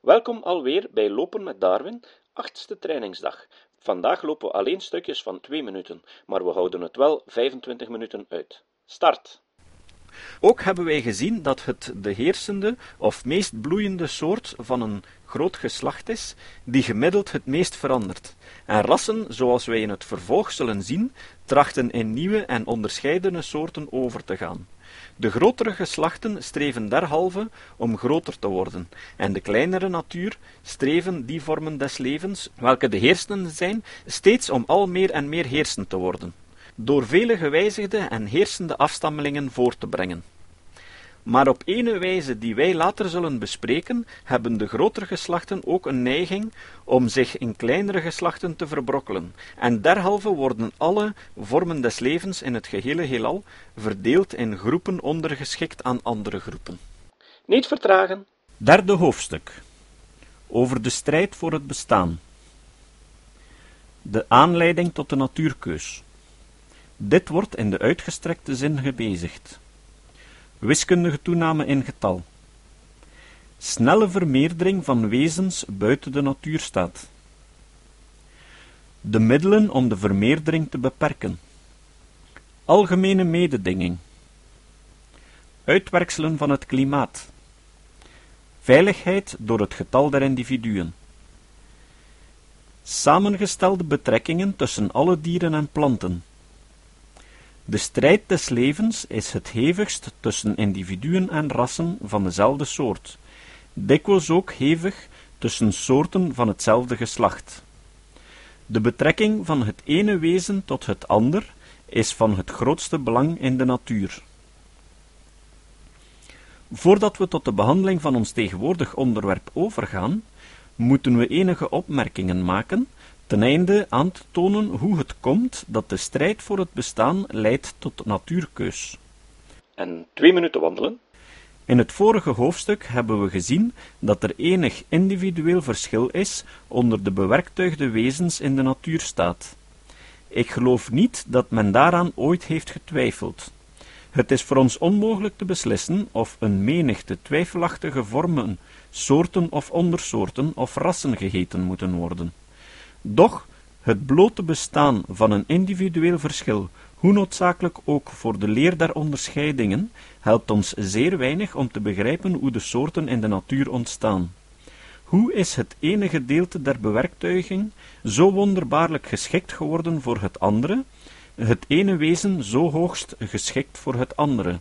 Welkom alweer bij Lopen met Darwin, achtste trainingsdag. Vandaag lopen we alleen stukjes van 2 minuten, maar we houden het wel 25 minuten uit. Start! Ook hebben wij gezien dat het de heersende of meest bloeiende soort van een groot geslacht is, die gemiddeld het meest verandert. En rassen, zoals wij in het vervolg zullen zien, trachten in nieuwe en onderscheidene soorten over te gaan. De grotere geslachten streven derhalve om groter te worden, en de kleinere natuur streven die vormen des levens, welke de heersende zijn, steeds om al meer en meer heersend te worden, door vele gewijzigde en heersende afstammelingen voort te brengen. Maar op ene wijze die wij later zullen bespreken, hebben de grotere geslachten ook een neiging om zich in kleinere geslachten te verbrokkelen, en derhalve worden alle vormen des levens in het gehele heelal verdeeld in groepen ondergeschikt aan andere groepen. Niet vertragen. Derde hoofdstuk over de strijd voor het bestaan. De aanleiding tot de natuurkeus. Dit wordt in de uitgestrekte zin gebezigd. Wiskundige toename in getal. Snelle vermeerdering van wezens buiten de natuurstaat. De middelen om de vermeerdering te beperken. Algemene mededinging. Uitwerkselen van het klimaat. Veiligheid door het getal der individuen. Samengestelde betrekkingen tussen alle dieren en planten. De strijd des levens is het hevigst tussen individuen en rassen van dezelfde soort, dikwijls ook hevig tussen soorten van hetzelfde geslacht. De betrekking van het ene wezen tot het ander is van het grootste belang in de natuur. Voordat we tot de behandeling van ons tegenwoordig onderwerp overgaan, moeten we enige opmerkingen maken ten einde aan te tonen hoe het komt dat de strijd voor het bestaan leidt tot natuurkeus. En twee minuten wandelen. In het vorige hoofdstuk hebben we gezien dat er enig individueel verschil is onder de bewerktuigde wezens in de natuurstaat. Ik geloof niet dat men daaraan ooit heeft getwijfeld. Het is voor ons onmogelijk te beslissen of een menigte twijfelachtige vormen, soorten of ondersoorten of rassen geheten moeten worden. Doch het blote bestaan van een individueel verschil, hoe noodzakelijk ook voor de leer der onderscheidingen, helpt ons zeer weinig om te begrijpen hoe de soorten in de natuur ontstaan. Hoe is het ene gedeelte der bewerktuiging zo wonderbaarlijk geschikt geworden voor het andere, het ene wezen zo hoogst geschikt voor het andere?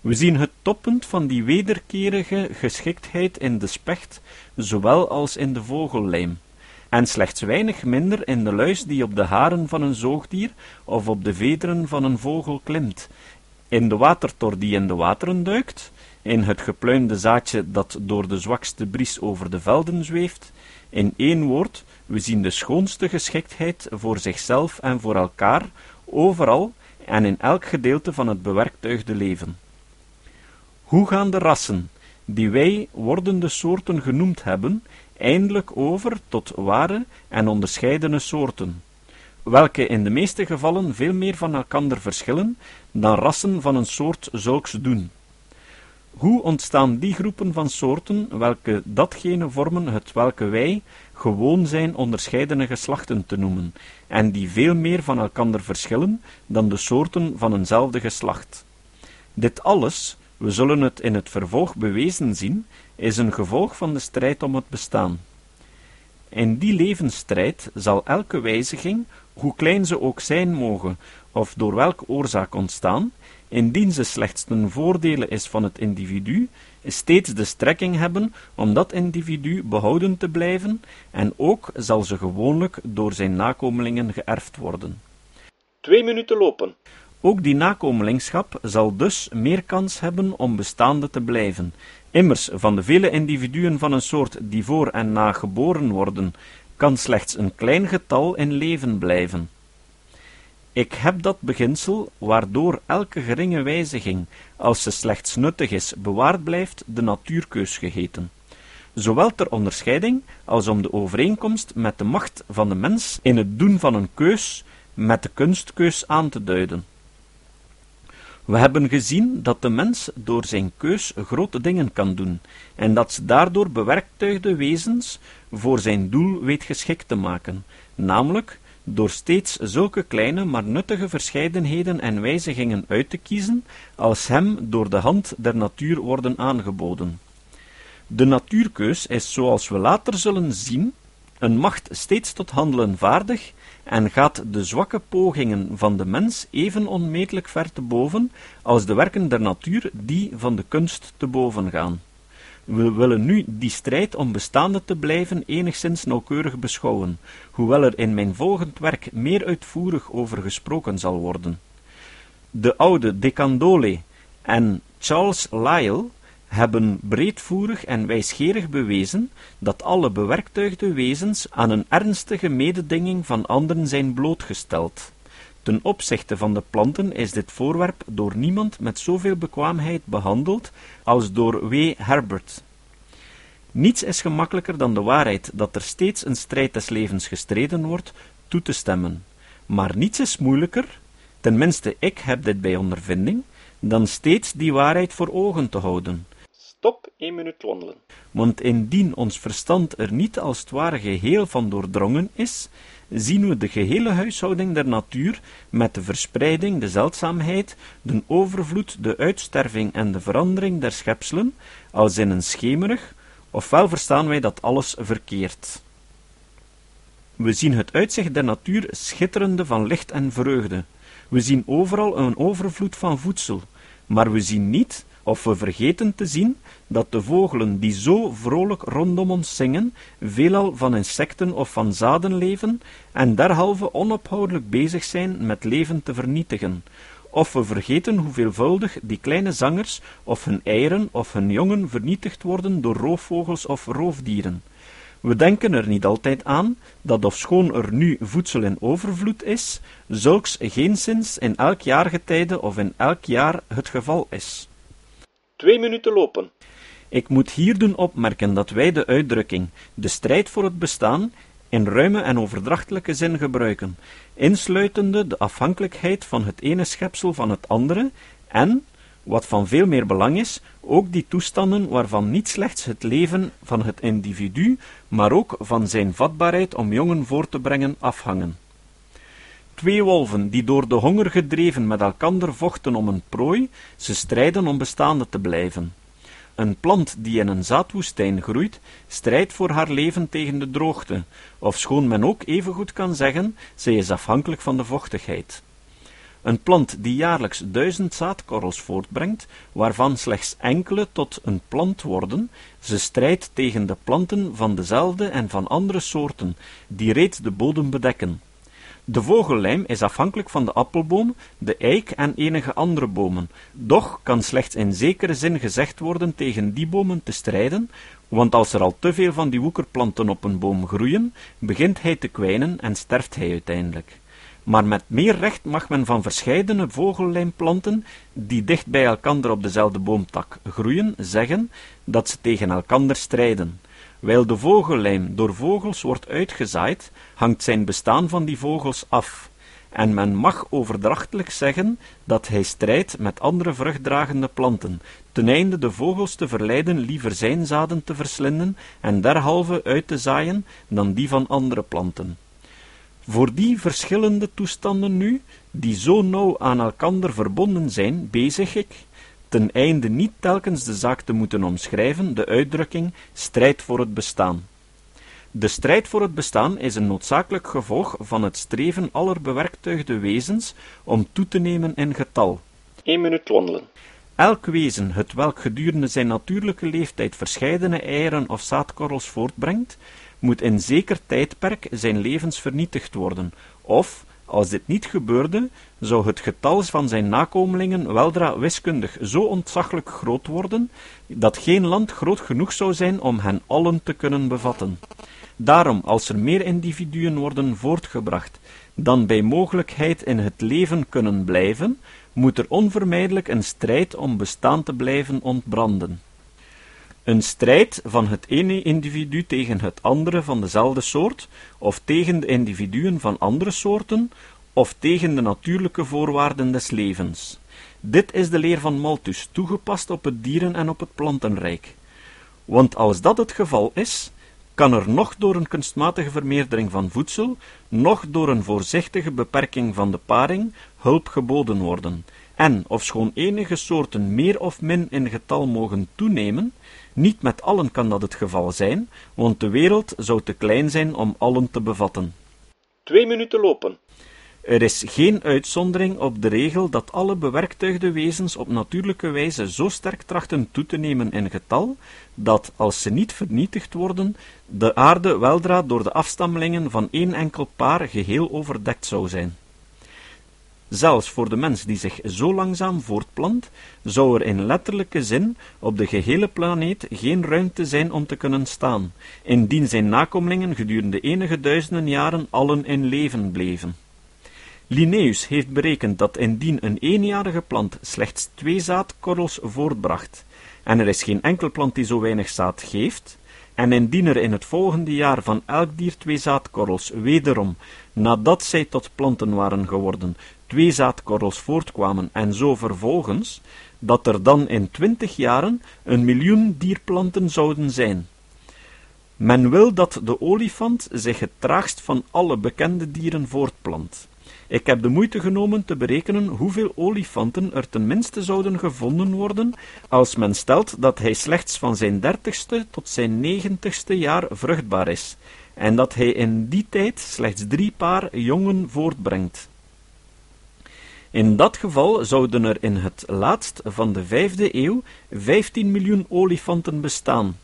We zien het toppunt van die wederkerige geschiktheid in de specht, zowel als in de vogellijm en slechts weinig minder in de luis die op de haren van een zoogdier of op de vederen van een vogel klimt, in de watertor die in de wateren duikt, in het gepluimde zaadje dat door de zwakste bries over de velden zweeft, in één woord, we zien de schoonste geschiktheid voor zichzelf en voor elkaar, overal en in elk gedeelte van het bewerktuigde leven. Hoe gaan de rassen, die wij wordende soorten genoemd hebben, eindelijk over tot ware en onderscheidene soorten, welke in de meeste gevallen veel meer van elkander verschillen dan rassen van een soort zulks doen. Hoe ontstaan die groepen van soorten, welke datgene vormen het welke wij gewoon zijn onderscheidene geslachten te noemen, en die veel meer van elkander verschillen dan de soorten van eenzelfde geslacht? Dit alles, we zullen het in het vervolg bewezen zien, is een gevolg van de strijd om het bestaan. In die levensstrijd zal elke wijziging, hoe klein ze ook zijn mogen, of door welke oorzaak ontstaan, indien ze slechts ten voordele is van het individu, steeds de strekking hebben om dat individu behouden te blijven, en ook zal ze gewoonlijk door zijn nakomelingen geërfd worden. Twee minuten lopen. Ook die nakomelingschap zal dus meer kans hebben om bestaande te blijven, Immers, van de vele individuen van een soort die voor en na geboren worden, kan slechts een klein getal in leven blijven. Ik heb dat beginsel, waardoor elke geringe wijziging, als ze slechts nuttig is, bewaard blijft, de natuurkeus geheten. Zowel ter onderscheiding als om de overeenkomst met de macht van de mens in het doen van een keus met de kunstkeus aan te duiden. We hebben gezien dat de mens door zijn keus grote dingen kan doen, en dat ze daardoor bewerktuigde wezens voor zijn doel weet geschikt te maken, namelijk door steeds zulke kleine maar nuttige verscheidenheden en wijzigingen uit te kiezen, als hem door de hand der natuur worden aangeboden. De natuurkeus is, zoals we later zullen zien, een macht steeds tot handelen vaardig en gaat de zwakke pogingen van de mens even onmetelijk ver te boven als de werken der natuur die van de kunst te boven gaan. We willen nu die strijd om bestaande te blijven enigszins nauwkeurig beschouwen, hoewel er in mijn volgend werk meer uitvoerig over gesproken zal worden. De oude De Candolle en Charles Lyell hebben breedvoerig en wijsgerig bewezen dat alle bewerktuigde wezens aan een ernstige mededinging van anderen zijn blootgesteld. Ten opzichte van de planten is dit voorwerp door niemand met zoveel bekwaamheid behandeld als door W. Herbert. Niets is gemakkelijker dan de waarheid dat er steeds een strijd des levens gestreden wordt, toe te stemmen. Maar niets is moeilijker, tenminste ik heb dit bij ondervinding, dan steeds die waarheid voor ogen te houden. Stop één minuut wandelen. Want indien ons verstand er niet als het ware geheel van doordrongen is, zien we de gehele huishouding der natuur met de verspreiding, de zeldzaamheid, de overvloed, de uitsterving en de verandering der schepselen als in een schemerig, ofwel verstaan wij dat alles verkeerd. We zien het uitzicht der natuur schitterende van licht en vreugde. We zien overal een overvloed van voedsel, maar we zien niet, of we vergeten te zien, dat de vogelen die zo vrolijk rondom ons zingen, veelal van insecten of van zaden leven, en derhalve onophoudelijk bezig zijn met leven te vernietigen, of we vergeten hoeveelvuldig die kleine zangers of hun eieren of hun jongen vernietigd worden door roofvogels of roofdieren. We denken er niet altijd aan dat ofschoon er nu voedsel in overvloed is, zulks geenszins in elk jaargetijde of in elk jaar het geval is. Twee minuten lopen. Ik moet hier doen opmerken dat wij de uitdrukking de strijd voor het bestaan in ruime en overdrachtelijke zin gebruiken, insluitende de afhankelijkheid van het ene schepsel van het andere en, wat van veel meer belang is, ook die toestanden waarvan niet slechts het leven van het individu, maar ook van zijn vatbaarheid om jongen voor te brengen afhangen. Twee wolven die door de honger gedreven met elkander vochten om een prooi, ze strijden om bestaande te blijven. Een plant die in een zaadwoestijn groeit, strijdt voor haar leven tegen de droogte, ofschoon men ook evengoed kan zeggen, zij is afhankelijk van de vochtigheid. Een plant die jaarlijks duizend zaadkorrels voortbrengt, waarvan slechts enkele tot een plant worden, ze strijdt tegen de planten van dezelfde en van andere soorten, die reeds de bodem bedekken. De vogellijm is afhankelijk van de appelboom, de eik en enige andere bomen, doch kan slechts in zekere zin gezegd worden tegen die bomen te strijden, want als er al te veel van die woekerplanten op een boom groeien, begint hij te kwijnen en sterft hij uiteindelijk. Maar met meer recht mag men van verscheidene vogellijmplanten, die dicht bij elkander op dezelfde boomtak groeien, zeggen dat ze tegen elkander strijden. Wijl de vogellijm door vogels wordt uitgezaaid, hangt zijn bestaan van die vogels af, en men mag overdrachtelijk zeggen dat hij strijdt met andere vruchtdragende planten, ten einde de vogels te verleiden liever zijn zaden te verslinden en derhalve uit te zaaien dan die van andere planten. Voor die verschillende toestanden nu, die zo nauw aan elkander verbonden zijn, bezig ik, ten einde niet telkens de zaak te moeten omschrijven, de uitdrukking strijd voor het bestaan. De strijd voor het bestaan is een noodzakelijk gevolg van het streven aller bewerktuigde wezens om toe te nemen in getal. Minuut wandelen. Elk wezen, het welk gedurende zijn natuurlijke leeftijd verscheidene eieren of zaadkorrels voortbrengt, moet in zeker tijdperk zijn levens vernietigd worden, of, als dit niet gebeurde, zou het getal van zijn nakomelingen weldra wiskundig zo ontzaglijk groot worden, dat geen land groot genoeg zou zijn om hen allen te kunnen bevatten. Daarom, als er meer individuen worden voortgebracht dan bij mogelijkheid in het leven kunnen blijven, moet er onvermijdelijk een strijd om bestaan te blijven ontbranden. Een strijd van het ene individu tegen het andere van dezelfde soort, of tegen de individuen van andere soorten, of tegen de natuurlijke voorwaarden des levens. Dit is de leer van Malthus, toegepast op het dieren- en op het plantenrijk. Want als dat het geval is, kan er nog door een kunstmatige vermeerdering van voedsel, nog door een voorzichtige beperking van de paring, hulp geboden worden. En, ofschoon enige soorten meer of min in getal mogen toenemen, niet met allen kan dat het geval zijn, want de wereld zou te klein zijn om allen te bevatten. Twee minuten lopen. Er is geen uitzondering op de regel dat alle bewerktuigde wezens op natuurlijke wijze zo sterk trachten toe te nemen in getal, dat, als ze niet vernietigd worden, de aarde weldra door de afstammelingen van één enkel paar geheel overdekt zou zijn. Zelfs voor de mens die zich zo langzaam voortplant, zou er in letterlijke zin op de gehele planeet geen ruimte zijn om te kunnen staan, indien zijn nakomelingen gedurende enige duizenden jaren allen in leven bleven. Linnaeus heeft berekend dat indien een eenjarige plant slechts twee zaadkorrels voortbracht, en er is geen enkel plant die zo weinig zaad geeft, en indien er in het volgende jaar van elk dier twee zaadkorrels wederom, nadat zij tot planten waren geworden, twee zaadkorrels voortkwamen en zo vervolgens, dat er dan in twintig jaren een miljoen dierplanten zouden zijn. Men wil dat de olifant zich het traagst van alle bekende dieren voortplant. Ik heb de moeite genomen te berekenen hoeveel olifanten er tenminste zouden gevonden worden, als men stelt dat hij slechts van zijn dertigste tot zijn negentigste jaar vruchtbaar is, en dat hij in die tijd slechts drie paar jongen voortbrengt. In dat geval zouden er in het laatst van de vijfde eeuw vijftien miljoen olifanten bestaan,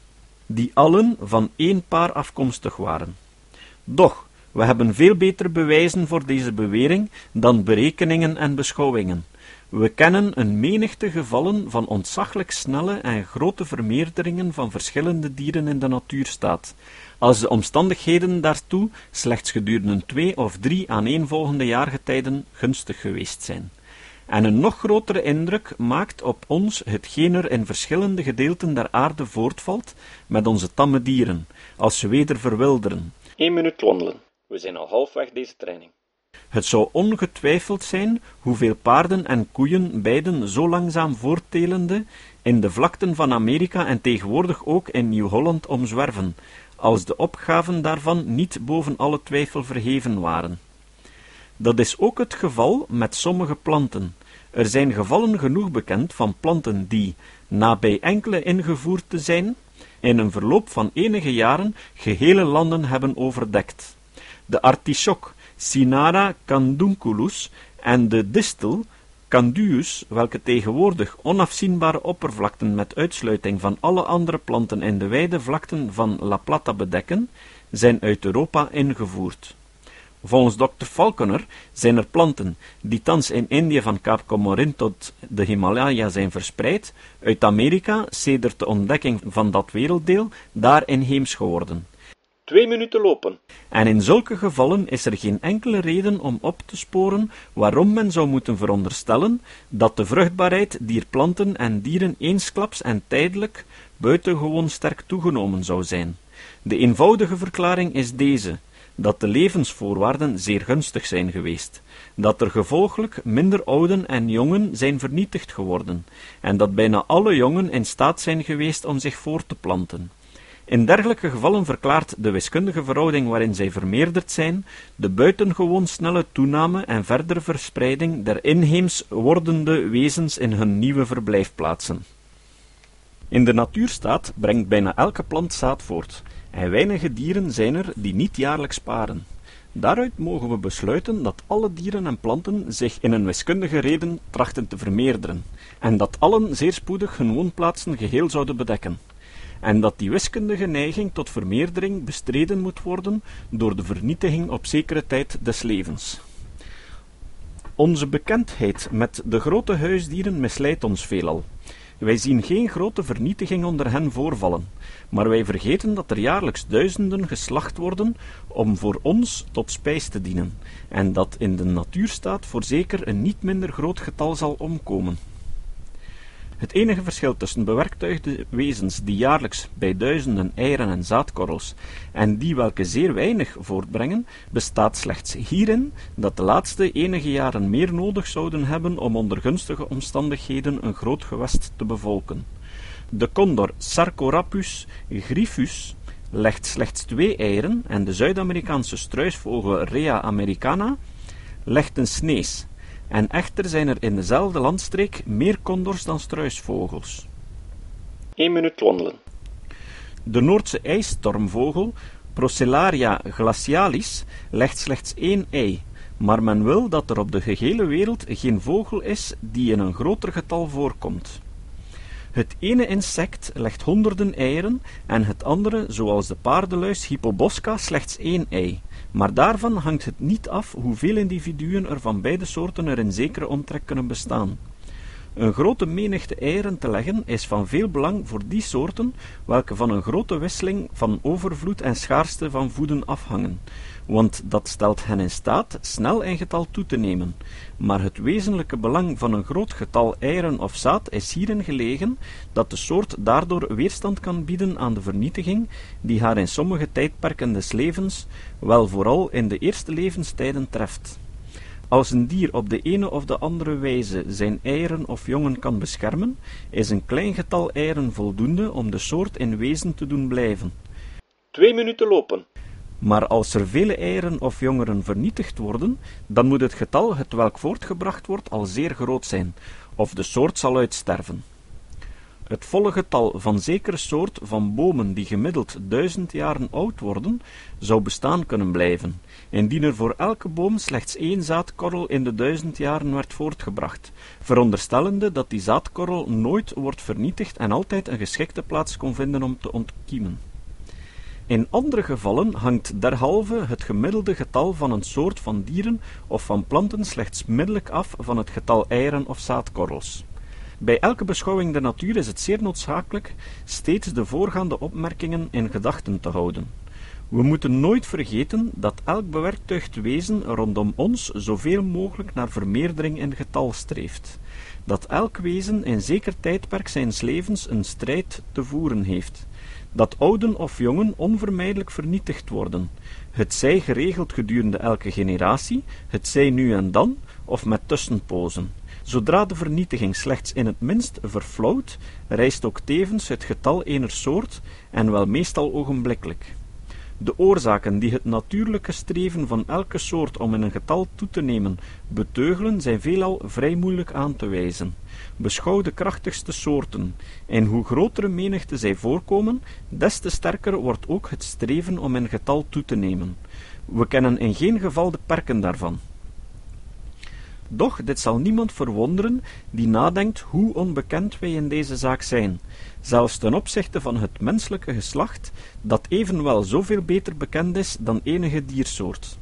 die allen van één paar afkomstig waren. Doch, we hebben veel betere bewijzen voor deze bewering dan berekeningen en beschouwingen. We kennen een menigte gevallen van ontzaglijk snelle en grote vermeerderingen van verschillende dieren in de natuurstaat, als de omstandigheden daartoe slechts gedurende twee of drie aaneenvolgende jaargetijden gunstig geweest zijn. En een nog grotere indruk maakt op ons hetgeen er in verschillende gedeelten der aarde voortvalt met onze tamme dieren, als ze weder verwilderen. Eén minuut wandelen. We zijn al halfweg deze training. Het zou ongetwijfeld zijn hoeveel paarden en koeien beiden zo langzaam voorttelende in de vlakten van Amerika en tegenwoordig ook in Nieuw-Holland omzwerven, als de opgaven daarvan niet boven alle twijfel verheven waren. Dat is ook het geval met sommige planten. Er zijn gevallen genoeg bekend van planten die, na bij enkele ingevoerd te zijn, in een verloop van enige jaren gehele landen hebben overdekt. De artichok, Cinara candunculus, en de distel, Canduus, welke tegenwoordig onafzienbare oppervlakten met uitsluiting van alle andere planten in de wijde vlakten van La Plata bedekken, zijn uit Europa ingevoerd. Volgens Dr. Falconer zijn er planten die thans in Indië van Kaap Comorin tot de Himalaya zijn verspreid, uit Amerika, sedert de ontdekking van dat werelddeel, daar inheems geworden. Twee minuten lopen. En in zulke gevallen is er geen enkele reden om op te sporen waarom men zou moeten veronderstellen dat de vruchtbaarheid dier planten en dieren eensklaps en tijdelijk buitengewoon sterk toegenomen zou zijn. De eenvoudige verklaring is deze, dat de levensvoorwaarden zeer gunstig zijn geweest, dat er gevolglijk minder ouden en jongen zijn vernietigd geworden, en dat bijna alle jongen in staat zijn geweest om zich voort te planten. In dergelijke gevallen verklaart de wiskundige verhouding waarin zij vermeerderd zijn, de buitengewoon snelle toename en verdere verspreiding der inheems wordende wezens in hun nieuwe verblijfplaatsen. In de natuurstaat brengt bijna elke plant zaad voort, en weinige dieren zijn er die niet jaarlijks paren. Daaruit mogen we besluiten dat alle dieren en planten zich in een wiskundige reden trachten te vermeerderen, en dat allen zeer spoedig hun woonplaatsen geheel zouden bedekken en dat die wiskundige neiging tot vermeerdering bestreden moet worden door de vernietiging op zekere tijd des levens. Onze bekendheid met de grote huisdieren misleidt ons veelal. Wij zien geen grote vernietiging onder hen voorvallen, maar wij vergeten dat er jaarlijks duizenden geslacht worden om voor ons tot spijs te dienen, en dat in de natuurstaat voorzeker een niet minder groot getal zal omkomen. Het enige verschil tussen bewerktuigde wezens die jaarlijks bij duizenden eieren en zaadkorrels en die welke zeer weinig voortbrengen, bestaat slechts hierin dat de laatste enige jaren meer nodig zouden hebben om onder gunstige omstandigheden een groot gewest te bevolken. De condor Sarcorapus gryphus legt slechts twee eieren en de Zuid-Amerikaanse struisvogel Rea americana legt een snees, en echter zijn er in dezelfde landstreek meer condors dan struisvogels. 1 minuut wandelen. De Noordse ijsstormvogel Procellaria glacialis legt slechts één ei, maar men wil dat er op de gehele wereld geen vogel is die in een groter getal voorkomt. Het ene insect legt honderden eieren en het andere, zoals de paardenluis Hippobosca, slechts één ei. Maar daarvan hangt het niet af hoeveel individuen er van beide soorten er in zekere omtrek kunnen bestaan. Een grote menigte eieren te leggen is van veel belang voor die soorten welke van een grote wisseling van overvloed en schaarste van voeden afhangen, want dat stelt hen in staat snel in getal toe te nemen. Maar het wezenlijke belang van een groot getal eieren of zaad is hierin gelegen dat de soort daardoor weerstand kan bieden aan de vernietiging die haar in sommige tijdperken des levens, wel vooral in de eerste levenstijden treft. Als een dier op de ene of de andere wijze zijn eieren of jongen kan beschermen, is een klein getal eieren voldoende om de soort in wezen te doen blijven. Twee minuten lopen. Maar als er vele eieren of jongeren vernietigd worden, dan moet het getal het welk voortgebracht wordt al zeer groot zijn, of de soort zal uitsterven. Het volle getal van zekere soort van bomen die gemiddeld duizend jaren oud worden, zou bestaan kunnen blijven, indien er voor elke boom slechts één zaadkorrel in de duizend jaren werd voortgebracht, veronderstellende dat die zaadkorrel nooit wordt vernietigd en altijd een geschikte plaats kon vinden om te ontkiemen. In andere gevallen hangt derhalve het gemiddelde getal van een soort van dieren of van planten slechts middelijk af van het getal eieren of zaadkorrels. Bij elke beschouwing der natuur is het zeer noodzakelijk steeds de voorgaande opmerkingen in gedachten te houden. We moeten nooit vergeten dat elk bewerktuigd wezen rondom ons zoveel mogelijk naar vermeerdering in getal streeft, dat elk wezen in zeker tijdperk zijns levens een strijd te voeren heeft, dat ouden of jongen onvermijdelijk vernietigd worden, het zij geregeld gedurende elke generatie, het zij nu en dan, of met tussenpozen. Zodra de vernietiging slechts in het minst verflauwt, rijst ook tevens het getal ener soort, en wel meestal ogenblikkelijk. De oorzaken die het natuurlijke streven van elke soort om in een getal toe te nemen beteugelen, zijn veelal vrij moeilijk aan te wijzen. Beschouw de krachtigste soorten, en hoe grotere menigte zij voorkomen, des te sterker wordt ook het streven om in getal toe te nemen. We kennen in geen geval de perken daarvan. Doch dit zal niemand verwonderen die nadenkt hoe onbekend wij in deze zaak zijn, zelfs ten opzichte van het menselijke geslacht, dat evenwel zoveel beter bekend is dan enige diersoort.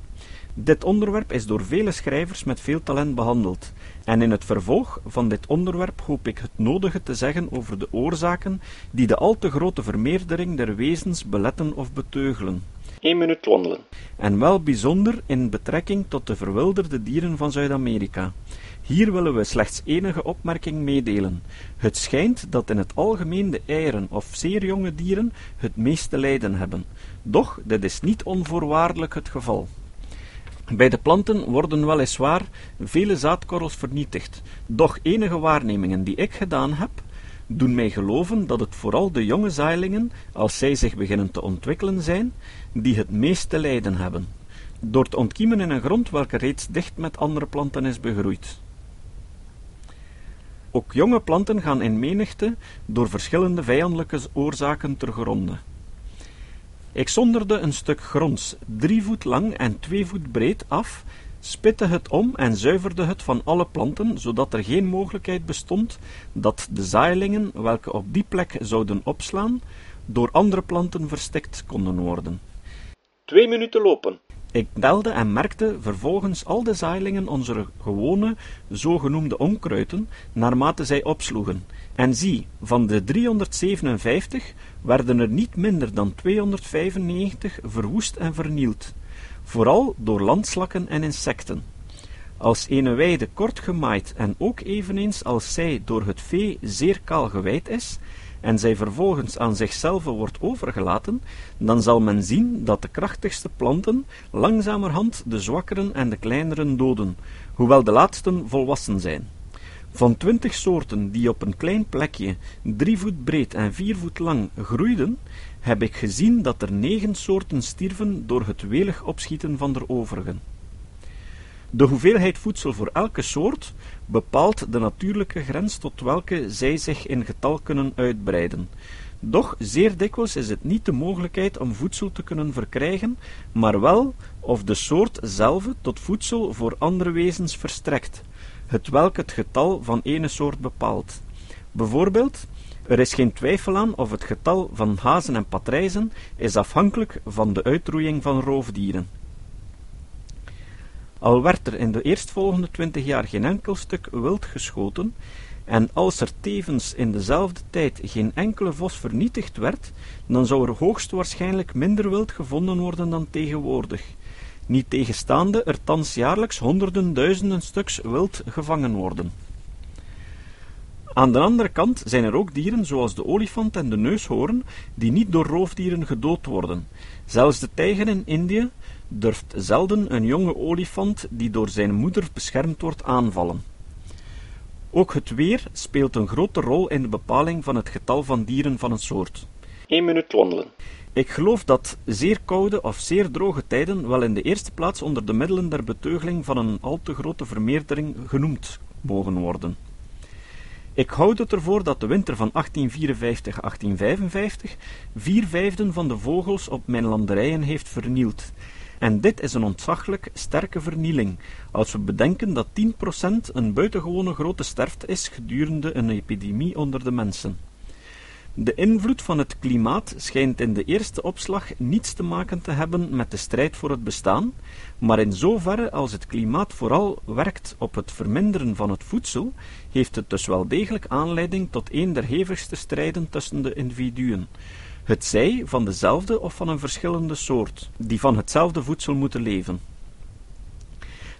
Dit onderwerp is door vele schrijvers met veel talent behandeld, en in het vervolg van dit onderwerp hoop ik het nodige te zeggen over de oorzaken die de al te grote vermeerdering der wezens beletten of beteugelen. 1 minuut wandelen. En wel bijzonder in betrekking tot de verwilderde dieren van Zuid-Amerika. Hier willen we slechts enige opmerking meedelen. Het schijnt dat in het algemeen de eieren of zeer jonge dieren het meeste lijden hebben. Doch dit is niet onvoorwaardelijk het geval. Bij de planten worden weliswaar vele zaadkorrels vernietigd, doch enige waarnemingen die ik gedaan heb, doen mij geloven dat het vooral de jonge zaailingen, als zij zich beginnen te ontwikkelen zijn, die het meest te lijden hebben, door te ontkiemen in een grond welke reeds dicht met andere planten is begroeid. Ook jonge planten gaan in menigte door verschillende vijandelijke oorzaken ter gronde. Ik zonderde een stuk gronds, drie voet lang en twee voet breed, af, spitte het om en zuiverde het van alle planten, zodat er geen mogelijkheid bestond dat de zaailingen, welke op die plek zouden opslaan, door andere planten verstikt konden worden. Twee minuten lopen. Ik telde en merkte vervolgens al de zaailingen onze gewone, zogenoemde onkruiden, naarmate zij opsloegen. En zie, van de 357 werden er niet minder dan 295 verwoest en vernield, vooral door landslakken en insecten. Als ene weide kort gemaaid en ook eveneens als zij door het vee zeer kaal gewijd is, en zij vervolgens aan zichzelf wordt overgelaten, dan zal men zien dat de krachtigste planten langzamerhand de zwakkeren en de kleineren doden, hoewel de laatsten volwassen zijn. Van twintig soorten die op een klein plekje drie voet breed en vier voet lang groeiden, heb ik gezien dat er negen soorten stierven door het welig opschieten van de overigen. De hoeveelheid voedsel voor elke soort bepaalt de natuurlijke grens tot welke zij zich in getal kunnen uitbreiden. Doch zeer dikwijls is het niet de mogelijkheid om voedsel te kunnen verkrijgen, maar wel of de soort zelf tot voedsel voor andere wezens verstrekt, het welk het getal van ene soort bepaalt. Bijvoorbeeld, er is geen twijfel aan of het getal van hazen en patrijzen is afhankelijk van de uitroeiing van roofdieren. Al werd er in de eerstvolgende twintig jaar geen enkel stuk wild geschoten, en als er tevens in dezelfde tijd geen enkele vos vernietigd werd, dan zou er hoogstwaarschijnlijk minder wild gevonden worden dan tegenwoordig, niet tegenstaande er thans jaarlijks honderden duizenden stuks wild gevangen worden. Aan de andere kant zijn er ook dieren zoals de olifant en de neushoorn die niet door roofdieren gedood worden. Zelfs de tijger in Indië durft zelden een jonge olifant die door zijn moeder beschermd wordt aanvallen. Ook het weer speelt een grote rol in de bepaling van het getal van dieren van een soort. 1 minuut wandelen. Ik geloof dat zeer koude of zeer droge tijden wel in de eerste plaats onder de middelen der beteugeling van een al te grote vermeerdering genoemd mogen worden. Ik houd het ervoor dat de winter van 1854-1855 vier vijfden van de vogels op mijn landerijen heeft vernield, en dit is een ontzaglijk sterke vernieling, als we bedenken dat 10% een buitengewone grote sterfte is gedurende een epidemie onder de mensen. De invloed van het klimaat schijnt in de eerste opslag niets te maken te hebben met de strijd voor het bestaan, maar in zoverre als het klimaat vooral werkt op het verminderen van het voedsel, heeft het dus wel degelijk aanleiding tot een der hevigste strijden tussen de individuen, het zij van dezelfde of van een verschillende soort, die van hetzelfde voedsel moeten leven.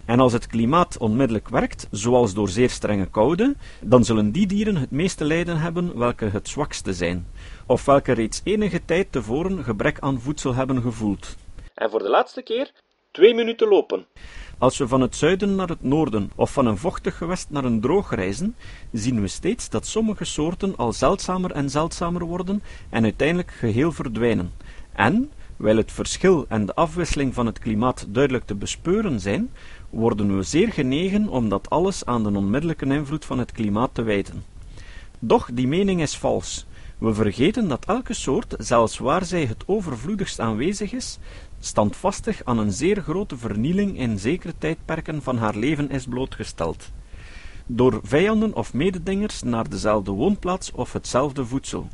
En als het klimaat onmiddellijk werkt, zoals door zeer strenge koude, dan zullen die dieren het meeste lijden hebben welke het zwakste zijn, of welke reeds enige tijd tevoren gebrek aan voedsel hebben gevoeld. En voor de laatste keer, twee minuten lopen. Als we van het zuiden naar het noorden of van een vochtig gewest naar een droog reizen, zien we steeds dat sommige soorten al zeldzamer en zeldzamer worden en uiteindelijk geheel verdwijnen. En, wijl het verschil en de afwisseling van het klimaat duidelijk te bespeuren zijn, worden we zeer genegen om dat alles aan de onmiddellijke invloed van het klimaat te wijten. Doch die mening is vals. We vergeten dat elke soort, zelfs waar zij het overvloedigst aanwezig is, standvastig aan een zeer grote vernieling in zekere tijdperken van haar leven is blootgesteld. Door vijanden of mededingers naar dezelfde woonplaats of hetzelfde voedsel.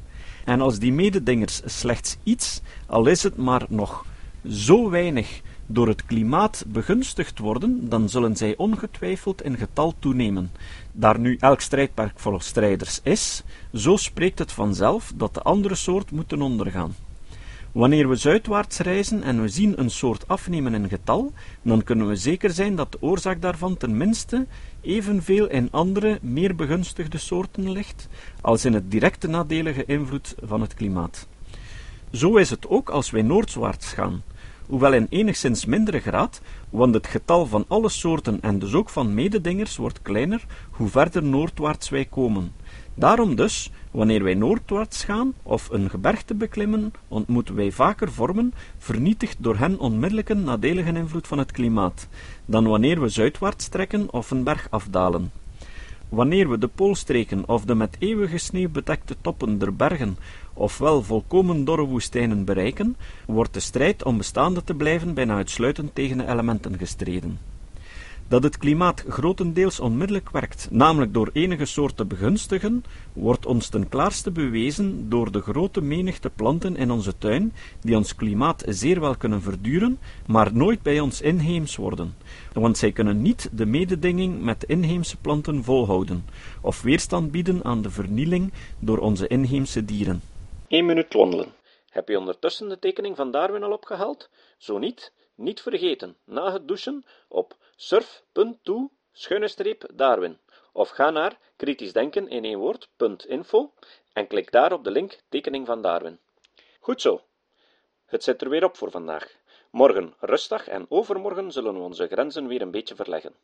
En als die mededingers slechts iets, al is het maar nog zo weinig, door het klimaat begunstigd worden, dan zullen zij ongetwijfeld in getal toenemen. Daar nu elk strijdperk vol strijders is, zo spreekt het vanzelf dat de andere soort moeten ondergaan. Wanneer we zuidwaarts reizen en we zien een soort afnemen in getal, dan kunnen we zeker zijn dat de oorzaak daarvan ten minste evenveel in andere, meer begunstigde soorten ligt, als in het directe nadelige invloed van het klimaat. Zo is het ook als wij noordwaarts gaan, hoewel in enigszins mindere graad, want het getal van alle soorten en dus ook van mededingers wordt kleiner hoe verder noordwaarts wij komen. Daarom dus, wanneer wij noordwaarts gaan of een gebergte beklimmen, ontmoeten wij vaker vormen, vernietigd door hen onmiddellijke nadelige invloed van het klimaat, dan wanneer we zuidwaarts trekken of een berg afdalen. Wanneer we de poolstreken of de met eeuwige sneeuw bedekte toppen der bergen, ofwel volkomen dorre woestijnen bereiken, wordt de strijd om bestaande te blijven bijna uitsluitend tegen de elementen gestreden. Dat het klimaat grotendeels onmiddellijk werkt, namelijk door enige soort te begunstigen, wordt ons ten klaarste bewezen door de grote menigte planten in onze tuin, die ons klimaat zeer wel kunnen verduren, maar nooit bij ons inheems worden, want zij kunnen niet de mededinging met inheemse planten volhouden, of weerstand bieden aan de vernieling door onze inheemse dieren. 1 minuut wandelen. Heb je ondertussen de tekening van Darwin al opgehaald? Zo niet, niet vergeten, na het douchen op surf.to Darwin of ga naar kritisch denken in één woord.info en klik daar op de link tekening van Darwin. Goed zo. Het zit er weer op voor vandaag. Morgen rustdag en overmorgen zullen we onze grenzen weer een beetje verleggen.